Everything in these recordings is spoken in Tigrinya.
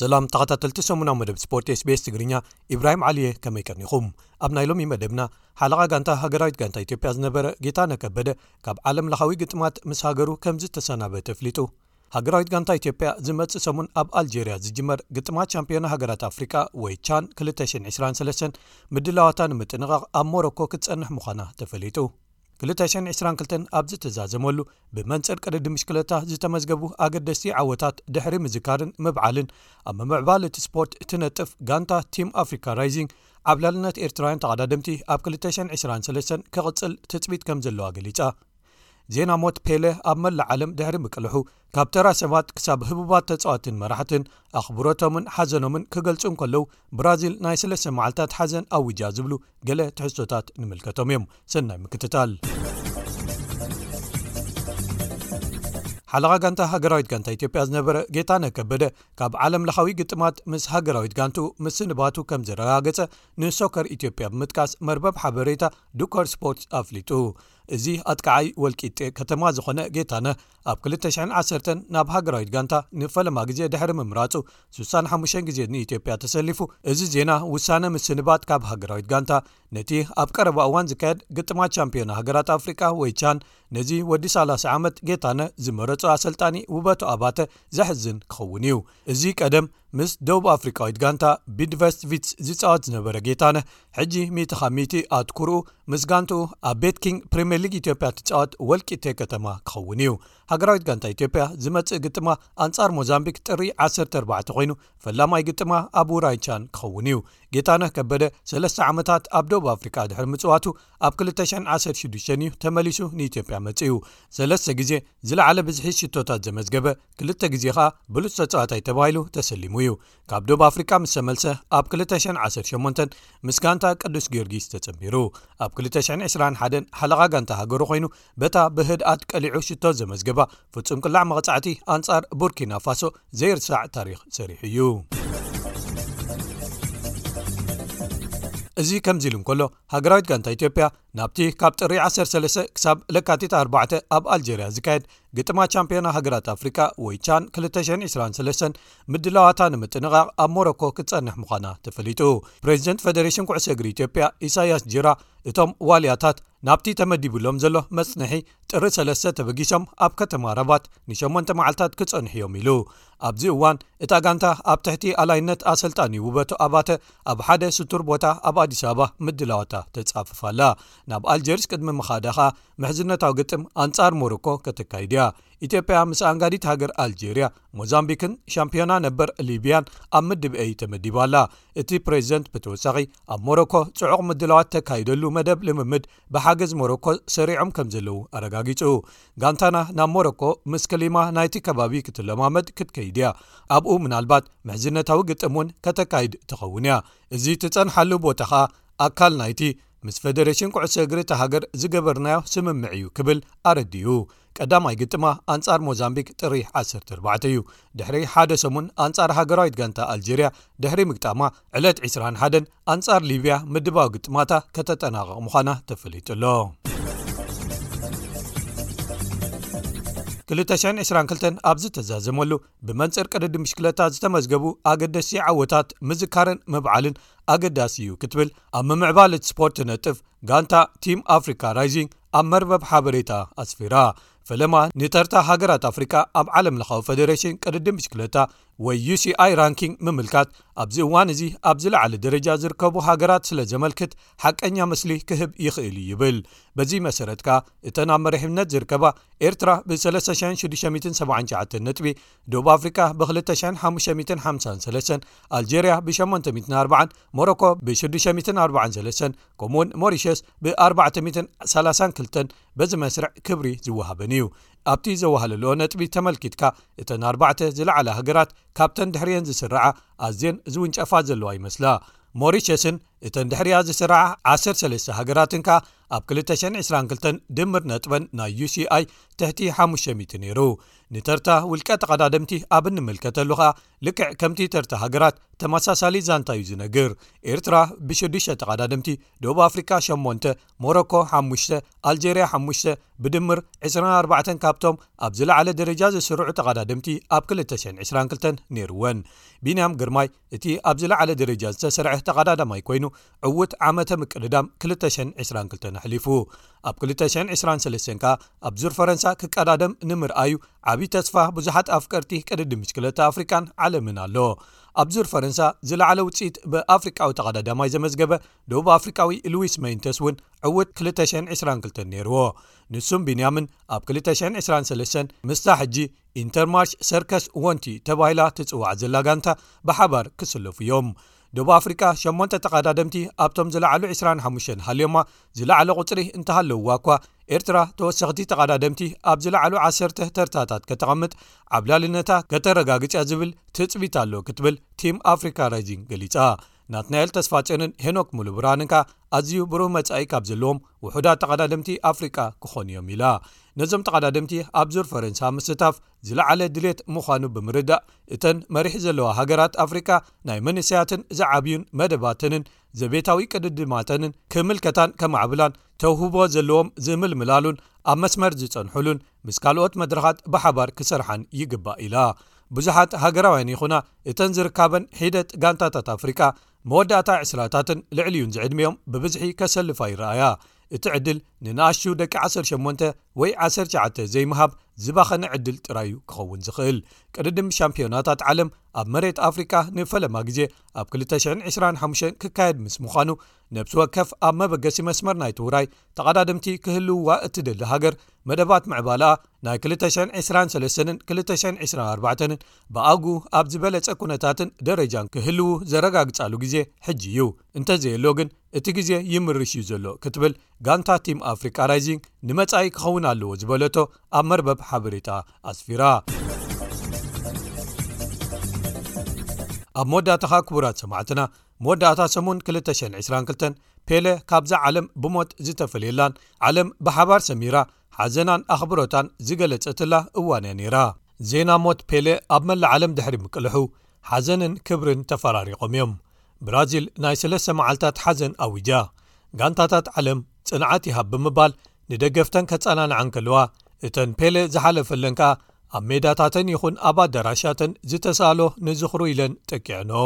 ሰላም ተኸታተልቲ ሰሙናዊ መደብ ስፖርት ስቤስ ትግርኛ ኢብራሂም ዓልየ ከመይ ቀኒኹም ኣብ ናይ ሎም መደብና ሓለቓ ጋንታ ሃገራዊት ጋንታ ኢትዮጵያ ዝነበረ ጌታ ነከበደ ካብ ዓለም ለኻዊ ግጥማት ምስ ሃገሩ ከምዝተሰናበተ ኣፍሊጡ። ሃገራዊት ጋንታ ኢትዮጵያ ዝመጽእ ሰሙን ኣብ ኣልጀርያ ዝጅመር ግጥማት ሻምፕዮና ሃገራት ኣፍሪቃ ወይ ቻን ክልተ ሽሕን ዕስራን ሰለስተን ምድላዋታ ንምጥንቓቕ ኣብ ሞሮኮ ክትጸንሕ ምዃና ተፈሊጡ። ክልተ ሽሕን ዕስራን ክልተን ኣብ ዝተዛዘመሉ ብመንጽር ቅድድም ብሽክለታ ዝተመዝገቡ ኣገደስቲ ዓወታት ድሕሪ ምዝካርን ምብዓልን ኣብ ምምዕባል እቲ ስፖርት እትነጥፍ ጋንታ ቲም ኣፍሪካ ራይዚንግ ዓብላልነት ኤርትራውያን ተቐዳደምቲ ኣብ 2023 ክቕጽል ትጽቢት ከም ዘለዋ ገሊጻ። ዜና ሞት ፔለ ኣብ መላእ ዓለም ድሕሪ ምቅልሑ፣ ካብ ተራ ሰባት ክሳብ ህቡባት ተጻወትን መራሕትን ኣኽብሮቶምን ሓዘኖምን ክገልጹ እንከለዉ፣ ብራዚል ናይ ስለስተ መዓልታት ሓዘን ኣዊጃ ዝብሉ ገለ ትሕዝቶታት ንምልከቶም እዮም። ሰናይ ምክትታል። ሓለቓ ጋንታ ሃገራዊት ጋንታ ኢትዮጵያ ዝነበረ ጌታነህ ከበደ ካብ ዓለምለኻዊ ግጥማት ምስ ሃገራዊት ጋንትኡ ምስንባቱ ከም ዘረጋገጸ ንሶከር ኢትዮጵያ ብምጥቃስ መርበብ ሓበሬታ ዱኮር ስፖርት ኣፍሊጡ። እዚ ኣጥቃዓይ ወልቂጤ ከተማ ዝኾነ ጌታነህ ኣብ 2010 ናብ ሃገራዊት ጋንታ ንፈለማ ግዜ ድሕሪ ምምራጹ ሱሳን ሓሙሽተን ግዜ ንኢትዮጵያ ተሰሊፉ እዚ ዜና ውሳነ ምስንባት ካብ ሃገራዊት ጋንታ ነቲ ኣብ ቀረባ እዋን ዝካየድ ግጥማ ቻምፒዮና ሃገራት ኣፍሪቃ ወይ ቻን ነዚ ወዲ ሳላ0 ዓመት ጌታነ ዝመረጹ ኣሰልጣኒ ውበቱ ኣባተ ዘሕዝን ክኸውን እዩ እዚ ቀደም ምስ ደቡብ ኣፍሪቃዊት ጋንታ ቢድቨስት ቪትስ ዝጻወት ዝነበረ ጌታነ ሕጂ ሚእቲ ካብ ሚእቲ ኣትኩርኡ ምስ ጋንትኡ ኣብ ቤት ኪንግ ፕሪምየር ሊግ ኢትዮጵያ ትጻወት ወልቂቴ ከተማ ክኸውን እዩ ሃገራዊት ጋንታ ኢትዮጵያ ዝመጽእ ግጥማ ኣንጻር ሞዛምቢክ ጥሪ 14 ኮይኑ ፈላማይ ግጥማ ኣብ ውራይ ቻን ክኸውን እዩ ጌታነህ ከበደ ሰለስተ ዓመታት ኣብ ደቡብ ኣፍሪቃ ድሕሪ ምጽዋቱ ኣብ 216 እዩ ተመሊሱ ንኢትዮጵያ መጽኡ ሰለስተ ግዜ ዝለዓለ ብዝሒ ሽቶታት ዘመዝገበ ክልተ ግዜ ከኣ ብሉፅ ተፀዋታይ ተባሂሉ ተሰሊሙ እዩ ካብ ደቡብ ኣፍሪቃ ምስ ተመልሰ ኣብ 218 ምስ ጋንታ ቅዱስ ጊዮርጊስ ተጸንቢሩ ኣብ 221 ሓለቓ ጋንታ ሃገሩ ኮይኑ በታ ብህድኣት ቀሊዑ ሽቶ ዘመዝገባ ፍጹም ቅላዕ መቕጻዕቲ ኣንጻር ቡርኪና ፋሶ ዘይርሳዕ ታሪኽ ሰሪሑ እዩ እዚ ከምዚ ኢሉ እንከሎ ሃገራዊት ጋንታ ኢትዮጵያ ናብቲ ካብ ጥሪ 13 ክሳብ ለካቲት 4 ኣብ ኣልጀርያ ዝካየድ ግጥማ ቻምፒዮና ሃገራት ኣፍሪቃ ወይ ቻን 223 ምድላዋታ ንምጥንቓቕ ኣብ ሞሮኮ ክትጸንሕ ምዃና ተፈሊጡ ፕሬዚደንት ፈደሬሽን ኩዕሶ እግሪ ኢትዮጵያ ኢሳያስ ጅራ እቶም ዋልያታት ናብቲ ተመዲብሎም ዘሎ መጽንሒ ጥሪ ሰለስተ ተበጊሶም ኣብ ከተማ ረባት ንሸሞንተ መዓልትታት ክጸንሑ እዮም ኢሉ ኣብዚ እዋን እታ ጋንታ ኣብ ትሕቲ ኣላይነት ኣሰልጣኒ ውበቱ ኣባተ ኣብ ሓደ ስቱር ቦታ ኣብ ኣዲስ ኣበባ ምድላዋታ ተጻፍፍ ኣላ ናብ ኣልጀርስ ቅድሚ ምኻዳ ኸኣ ምሕዝነታዊ ግጥም ኣንጻር ሞሮኮ ከተካይድ እያ ኢትዮጵያ ምስ ኣንጋዲት ሃገር ኣልጀርያ ሞዛምቢክን ሻምፒዮና ነበር ሊብያን ኣብ ምድብ ኤይ ተመዲባ ኣላ እቲ ፕሬዚደንት ብተወሳኺ ኣብ ሞሮኮ ጽዑቕ ምድላዋት ተካይደሉ መደብ ልምምድ ብሓገዝ ሞሮኮ ሰሪዖም ከም ዘለዉ ኣረጋጊጹ ጋንታና ናብ ሞሮኮ ምስ ክሊማ ናይቲ ከባቢ ክትለማመድ ክትከይድ እያ ኣብኡ ምናልባት ምሕዝነታዊ ግጥም እውን ከተካይድ ትኸውን እያ እዚ ትጸንሓሉ ቦታ ኸኣ ኣካል ናይቲ ምስ ፈደሬሽን ኩዕሶ እግሪ እታ ሃገር ዝገበርናዮ ስምምዕ እዩ ክብል ኣረድኡ ቀዳማይ ግጥማ ኣንጻር ሞዛምቢክ ጥሪ ዓሰርተ ኣርባዕተ እዩ። ድሕሪ ሓደ ሰሙን ኣንጻር ሃገራዊት ጋንታ ኣልጀርያ ድሕሪ ምግጣማ ዕለት ዕስራን ሓደን ኣንጻር ሊብያ ምድባዊ ግጥማታ ከተጠናቐቕ ምዃና ተፈሊጡ ኣሎ። 222 ኣብ ዝተዛዘመሉ ብመንፅር ቅድዲ ምሽክለታ ዝተመዝገቡ ኣገደሲ ዓወታት ምዝካርን ምብዓልን ኣገዳሲ እዩ ክትብል ኣብ ምምዕባል እቲ ስፖርት ትነጥፍ ጋንታ ቲም ኣፍሪካ ራይዚንግ ኣብ መርበብ ሓበሬታ ኣስፊራ። ፈለማ ንተርታ ሃገራት ኣፍሪቃ ኣብ ዓለም ለኻዊ ፈደረሽን ቅድድም ብሽክለታ ወይ ዩሲኣይ ራንኪንግ ምምልካት ኣብዚ እዋን እዚ ኣብ ዝለዓለ ደረጃ ዝርከቡ ሃገራት ስለ ዘመልክት ሓቀኛ ምስሊ ክህብ ይኽእል እዩ ይብል በዚ መሰረት ከኣ እተን ኣብ መሪሕነት ዝርከባ ኤርትራ ብ3679 ነጥቢ ዶብ ኣፍሪቃ ብ2553 ኣልጀርያ ብ840 ሞሮኮ ብ643 ከምኡ ውን ሞሪሸስ ብ432 በዚ መስርዕ ክብሪ ዝወሃበን እዩ ኣብቲ ዘዋህለሎ ነጥቢ ተመልኪትካ እተን ኣርባዕተ ዝለዓላ ሃገራት ካብተን ድሕርየን ዝስርዓ ኣዝን ዝውንጨፋ ዘለዋ ይመስላ ሞሪሸስን እተን ድሕርያ ዝስርዓ 13 ሃገራትን ከኣ ኣብ 222 ድምር ነጥበን ናይ uሲኣይ ትሕቲ ሓ00 ነይሩ ንተርታ ውልቀ ተቐዳድምቲ ኣብ እንምልከተሉ ከኣ ልክዕ ከም ትዊተርቲ ሃገራት ተመሳሳሊ ዛንታ እዩ ዝነግር ኤርትራ ብ6ዱሽተ ተቓዳድምቲ ደቡብ ኣፍሪካ 8 ሞሮኮ ሓሙሽተ ኣልጀርያ ሓሙሽተ ብድምር 24 ካብቶም ኣብ ዝለዓለ ደረጃ ዝስርዑ ተቓዳድምቲ ኣብ 222 ነይርወን ቢንያም ግርማይ እቲ ኣብ ዝለዓለ ደረጃ ዝተሰርዐ ተቓዳዳማይ ኮይኑ ዕውት ዓመተ ምቅድዳም 222 ኣሕሊፉ ኣብ 223 ከኣ ኣብ ዙር ፈረንሳ ክቀዳደም ንምርኣዩ ዓብዪ ተስፋ ብዙሓት ኣፍቀርቲ ቅድዲ ምሽክለታ ኣፍሪቃን ዓለምን ኣሎ ኣብ ዙር ፈረንሳ ዝለዓለ ውፅኢት ብኣፍሪቃዊ ተቀዳዳማይ ዘመዝገበ ደቡብ ኣፍሪቃዊ ሉዊስ መይንተስ እውን ዕውት 222 ነይርዎ ንሱም ቢንያምን ኣብ 223 ምስታ ሕጂ ኢንተርማርሽ ሰርከስ ወንቲ ተባሂላ ትፅዋዕ ዘላ ጋንታ ብሓባር ክስለፉ እዮም ደቡብ ኣፍሪቃ ሸሞንተ ተቓዳደምቲ ኣብቶም ዝለዓሉ 25 ሃልዮማ ዝለዓለ ቝጽሪ እንተሃለውዋ እኳ ኤርትራ ተወሰኽቲ ተቓዳደምቲ ኣብ ዝለዓሉ ዓሰርተ ተርታታት ከተቐምጥ ዓብላልነታ ከተረጋግጽያ ዝብል ትጽቢት ኣሎ ክትብል ቲም ኣፍሪካ ራይዚንግ ገሊጻ ናትናኤል ተስፋጽዮንን ሄኖክ ሙሉ ብርሃንን ከኣ ኣዝዩ ብሩህ መጻኢ ካብ ዘለዎም ውሑዳት ተቓዳደምቲ ኣፍሪቃ ክዀኑ እዮም ኢላ ነዞም ተቓዳደምቲ ኣብ ዙር ፈረንሳ ምስታፍ ዝለዓለ ድሌት ምዃኑ ብምርዳእ እተን መሪሕ ዘለዋ ሃገራት ኣፍሪቃ ናይ መንእሰያትን ዝዓብዩን መደባተንን ዘቤታዊ ቅድድማተንን ክምልከታን ከማዕብላን ተውህቦ ዘለዎም ዝምልምላሉን ኣብ መስመር ዝጸንሑሉን ምስ ካልኦት መድረኻት ብሓባር ክሰርሓን ይግባእ ኢላ ብዙሓት ሃገራውያን ይኹና እተን ዝርካበን ሒደት ጋንታታት ኣፍሪቃ መወዳእታ ዕስራታትን ልዕሊዩን ዝዕድሚኦም ብብዝሒ ከሰልፋ ይረኣያ እቲ ዕድል ንንኣሽቱ ደቂ 18 ወይ 19 ዘይምሃብ ዝባኸነ ዕድል ጥራይ'ዩ ክኸውን ዝኽእል። ቅድድም ሻምፕዮናታት ዓለም ኣብ መሬት ኣፍሪቃ ንፈለማ ግዜ ኣብ 2025 ክካየድ ምስ ምዃኑ፣ ነብሲ ወከፍ ኣብ መበገሲ መስመር ናይቲ ውራይ ተቐዳደምቲ ክህልውዋ እትደሊ ሃገር መደባት ምዕባለኣ ናይ 2023ን 2024ን ብኣግኡ ኣብ ዝበለጸ ኩነታትን ደረጃን ክህልዉ ዘረጋግጻሉ ግዜ ሕጂ'ዩ። እንተዘየሎ ግን፣ እቲ ግዜ ይምርሽ እዩ ዘሎ ክትብል ጋንታ ቲም ኣፍሪቃ ራይዚንግ ንመጻኢ ክኸውን ኣለዎ ዝበለቶ ኣብ መርበብ ሓበሬታ ኣስፊራ። ኣብ መወዳእታኻ ክቡራት ሰማዕትና መወዳእታ ሰሙን 222 ፔለ ካብዛ ዓለም ብሞት ዝተፈለየላን ዓለም ብሓባር ሰሚራ ሓዘናን ኣኽብሮታን ዝገለጸትላ እዋን'ያ ነይራ። ዜና ሞት ፔለ ኣብ መላእ ዓለም ድሕሪ ምቅልሑ፣ ሓዘንን ክብርን ተፈራሪቖም'ዮም። ብራዚል ናይ ስለስተ መዓልታት ሓዘን ኣዊጃ። ጋንታታት ዓለም ጽንዓት ይሃብ ብምባል ንደገፍተን ከጸናንዓ እንከለዋ፣ እተን ፔለ ዝሓለፈለን ከኣ ኣብ ሜዳታተን ይኹን ኣብ ኣዳራሻተን ዝተሳእሎ ንዝኽሩ ኢለን ጠቂዐንኦ።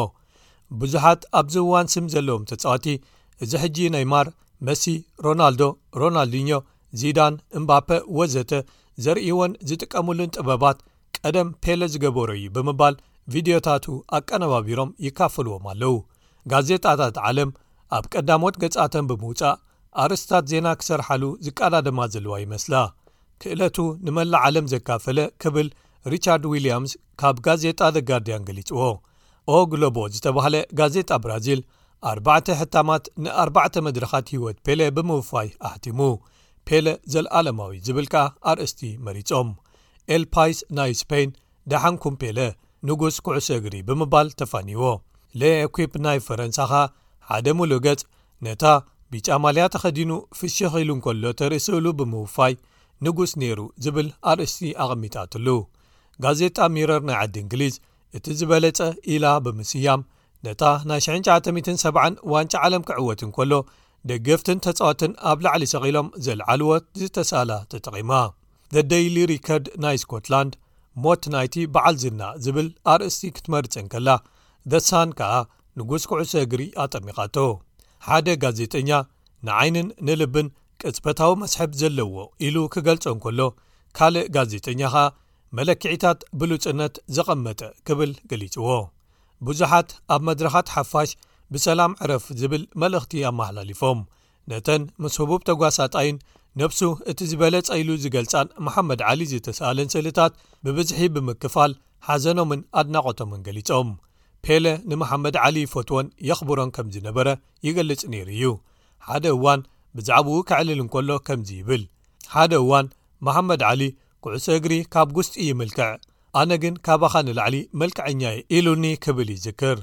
ብዙሓት ኣብዚ እዋን ስም ዘለዎም ተጻወቲ፣ እዚ ሕጂ ነይማር፣ መሲ፣ ሮናልዶ፣ ሮናልዲኞ፣ ዚዳን እምባፐ ወዘተ ዘርእይዎን ዝጥቀምሉን ጥበባት ቀደም ፔለ ዝገበሮ እዩ ብምባል ቪድዮታቱ ኣቀነባቢሮም ይካፈልዎም ኣለዉ ጋዜጣታት ዓለም ኣብ ቀዳሞት ገጻተን ብምውጻእ ኣርእስታት ዜና ክሰርሓሉ ዝቀዳደማ ዘለዋ ይመስላ ክእለቱ ንመላእ ዓለም ዘካፈለ ክብል ሪቻርድ ዊልያምስ ካብ ጋዜጣ ዘጋርድያን ገሊጽዎ ኦ ግሎቦ ዝተባህለ ጋዜጣ ብራዚል ኣርባዕተ ሕታማት ንኣርባዕተ መድረኻት ህይወት ፔለ ብምውፋይ ኣሕቲሙ ፔለ ዘለኣለማዊ ዝብል ከኣ ኣርእስቲ መሪጾም ኤልፓይስ ናይ ስፐይን ደሓንኩም ፔለ ንጉስ ኩዕሶ እግሪ ብምባል ተፋንይዎ ለኩፕ ናይ ፈረንሳ ኸኣ ሓደ ምሉእ ገጽ ነታ ቢጫ ማልያ ተኸዲኑ ፍሽኽ ኢሉ እንከሎ ተርኢ ስእሉ ብምውፋይ ንጉስ ነይሩ ዝብል ኣርእስቲ ኣቐሚጣትሉ ጋዜጣ ሚረር ናይ ዓዲ እንግሊዝ እቲ ዝበለጸ ኢላ ብምስያም ነታ ናይ 1970 ዋንጫ ዓለም ክዕወት እንከሎ ደገፍትን ተጻወትን ኣብ ላዕሊ ሰቒሎም ዘልዓልዎ ዝተሳእላ ተጠቒማ the daily record ናይ ስኮትላንድ ሞት ናይቲ በዓል ዝና ዝብል ኣርእስቲ ክትመርጽ እንከላ ዘሳን ከኣ ንጉስ ኩዕሶ እግሪ ኣጠሚቓቶ ሓደ ጋዜጠኛ ንዓይንን ንልብን ቅጽበታዊ መስሕብ ዘለዎ ኢሉ ክገልጾ እንከሎ ካልእ ጋዜጠኛ ኸኣ መለክዒታት ብሉጽነት ዘቐመጠ ክብል ገሊጽዎ ብዙሓት ኣብ መድረኻት ሓፋሽ ብሰላም ዕረፍ ዝብል መልእኽቲ ኣመሓላሊፎም ነተን ምስ ህቡብ ተጓሳጣይን ነብሱ እቲ ዝበለጸ ኢሉ ዝገልጻን መሓመድ ዓሊ ዝተሰኣለን ስእልታት ብብዝሒ ብምክፋል ሓዘኖምን ኣድናቖቶምን ገሊጾም ፔለ ንመሓመድ ዓሊ ይፈትዎን የኽብሮን ከም ዝነበረ ይገልጽ ነይሩ እዩ ሓደ እዋን ብዛዕባኡ ከዕልል እንከሎ ከምዚ ይብል ሓደ እዋን መሓመድ ዓሊ ኩዕሶ እግሪ ካብ ጉስጢ እዩ ምልክዕ፣ ኣነ ግን ካባኻ ንላዕሊ መልክዐኛ እየ ኢሉኒ ክብል ይዝክር።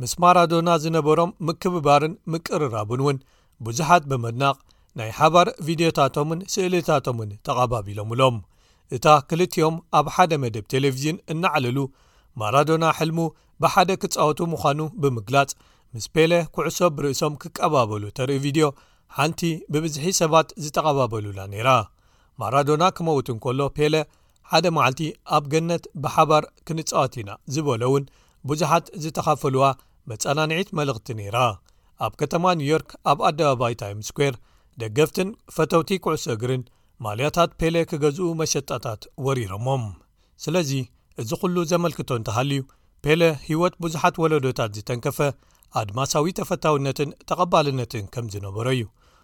ምስ ማራዶና ዝነበሮም ምክብባርን ምቅርራብን እውን ብዙሓት ብምድናቕ ናይ ሓባር ቪድዮታቶምን ስእልታቶምን ተቐባቢሎምሎም። እታ ክልቲኦም ኣብ ሓደ መደብ ቴሌቪዥን እናዕለሉ ማራዶና ሕልሙ ብሓደ ክጻወቱ ምዃኑ ብምግላጽ ምስ ፔለ ኩዕሶ ብርእሶም ክቀባበሉ ተርኢ ቪድዮ ሓንቲ ብብዝሒ ሰባት ዝተቐባበሉላ ነይራ። ማራዶና ክመውት እንከሎ ፔለ ሓደ መዓልቲ ኣብ ገነት ብሓባር ክንጻወት ኢና ዝበሎ እውን ብዙሓት ዝተኻፈሉዋ መጸናንዒት መልእኽቲ ነይራ። ኣብ ከተማ ኒውዮርክ ኣብ ኣደባባይ ታይም ስኩዌር ደገፍትን ፈተውቲ ኩዕሶ እግርን ማልያታት ፔለ ክገዝኡ መሸጣታት ወሪሮሞም። ስለዚ እዚ ኩሉ ዘመልክቶ እንተሃልዩ ፔለ ህይወት ብዙሓት ወለዶታት ዝተንከፈ ኣድማሳዊ ተፈታውነትን ተቐባልነትን ከም ዝነበሮ እዩ።